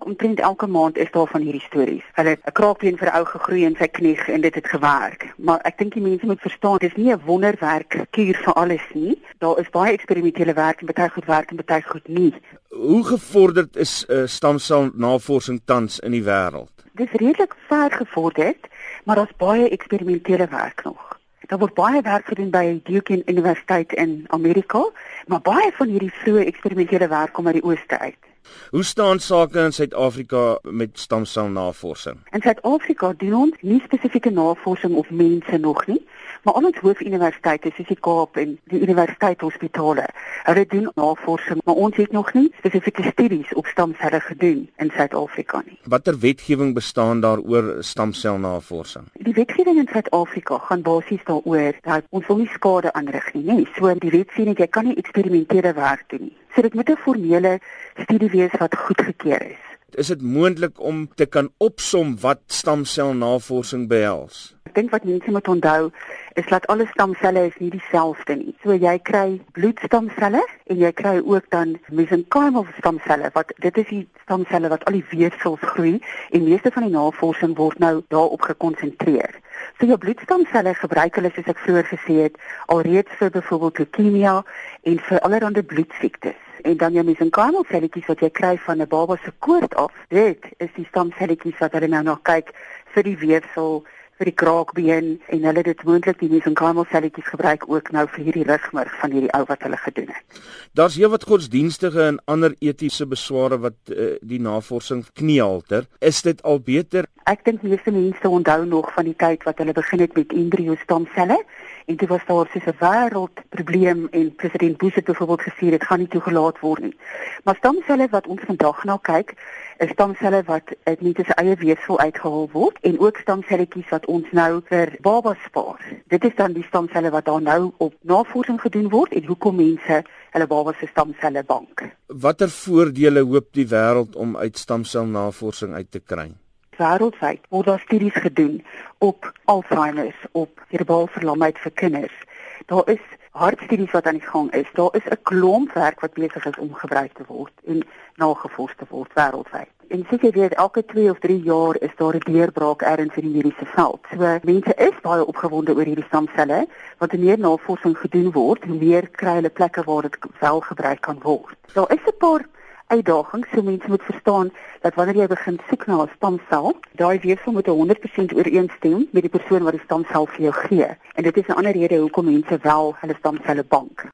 Omtrent elke maand is daar van hierdie stories. Hulle 'n kraakbeen vir 'n ou gegroei in sy knie en dit het gewerk. Maar ek dink die mense moet verstaan, dis nie 'n wonderwerk kuur vir alles nie. Daar is baie eksperimentele werk en baie goed werk en baie goed nie. Hoe gevorderd is uh, stamsel navorsing tans in die wêreld? Dis redelik ver gevorderd, maar daar's baie eksperimentele werk nog. Daar word baie werk gedoen by Duke Universiteit in Amerika, maar baie van hierdie vroeë eksperimentele werk kom uit die ooste uit. Hoe staan sake in Suid-Afrika met stamselnavorsing? In Suid-Afrika doen ons nie spesifieke navorsing of mense nog nie, maar al ons hoofuniversiteite soos die Kaap en die Universiteit Hospitale, hulle doen navorsing, maar ons het nog nie spesifieke studies op stamselle gedoen in Suid-Afrika nie. Watter wetgewing bestaan daar oor stamselnavorsing? Die wetgewing in Suid-Afrika gaan basies daaroor dat ons wil nie skade aanrig nie, nê. So die wet sê net jy kan nie eksperimentele werk doen nie. So dit moet 'n formele studie wees wat goedgekeur is. Is dit moontlik om te kan opsom wat stamselnavorsing behels? Ek dink wat mense moet onthou is dat alle stamselle is nie dieselfde nie. So jy kry bloedstamselle en jy kry ook dan mesenchymal stamselle wat dit is die stamselle wat al die weefsels groei en meeste van die navorsing word nou daarop gekonsentreer. So jou bloedstamselle gebruik hulle soos ek vroeër gesê het alreeds vir byvoorbeeld leukemia en vir allerlei bloedsiektes. En dan jou mesenchymal selletjies wat jy kry van 'n baba se koort af, dit is die stamselletjies wat hulle nou nog kyk vir die weefsel vir die kraakbeen en hulle dit moontlik die mesenchymal selletjies gebruik ook nou vir hierdie rugmurg van hierdie ou wat hulle gedoen het. Daar's heelwat godsdienstige en ander etiese besware wat uh, die navorsing kniehalter. Is dit al beter? Ek dink meeste mense onthou nog van die tyd wat hulle begin het met embryo stamselle en dit was daar so 'n wêreldprobleem en president Bush het byvoorbeeld gesê dit gaan nie toegelaat word nie. Maar stamselle wat ons vandag na kyk, is stamselle wat uit nie se eie weefsel uitgehaal word en ook stamselletjies wat ons nou vir babas spaar. Dit is dan die stamselle wat daar nou op navorsing gedoen word en hoekom mense hulle babas se stamselle bank. Watter voordele hoop die wêreld om uit stamselnavorsing uit te kry? Wêreldwyd word daar studies gedoen op Alzheimer, op cerebraalverlamheid vir kinders. Daar is hartstudies wat aan die gang is. Daar is 'n klomp werk wat besig is om gebruik te word en nagevors te word wêreldwyd. En seker weet elke 2 of 3 jaar is daar 'n deurbraak ergens in die mediese veld. So mense is baie opgewonde oor hierdie stamselle, want hoe meer navorsing gedoen word, hoe meer kry hulle plekke waar dit wel gebruik kan word. Daar is 'n paar uitdaging so mense moet verstaan dat wanneer jy begin soek na 'n stamsel, daai weefsel moet 100% ooreenstem met die persoon wat die stamsel vir jou gee. En dit is 'n ander rede hoekom mense wel hulle stamselle bank.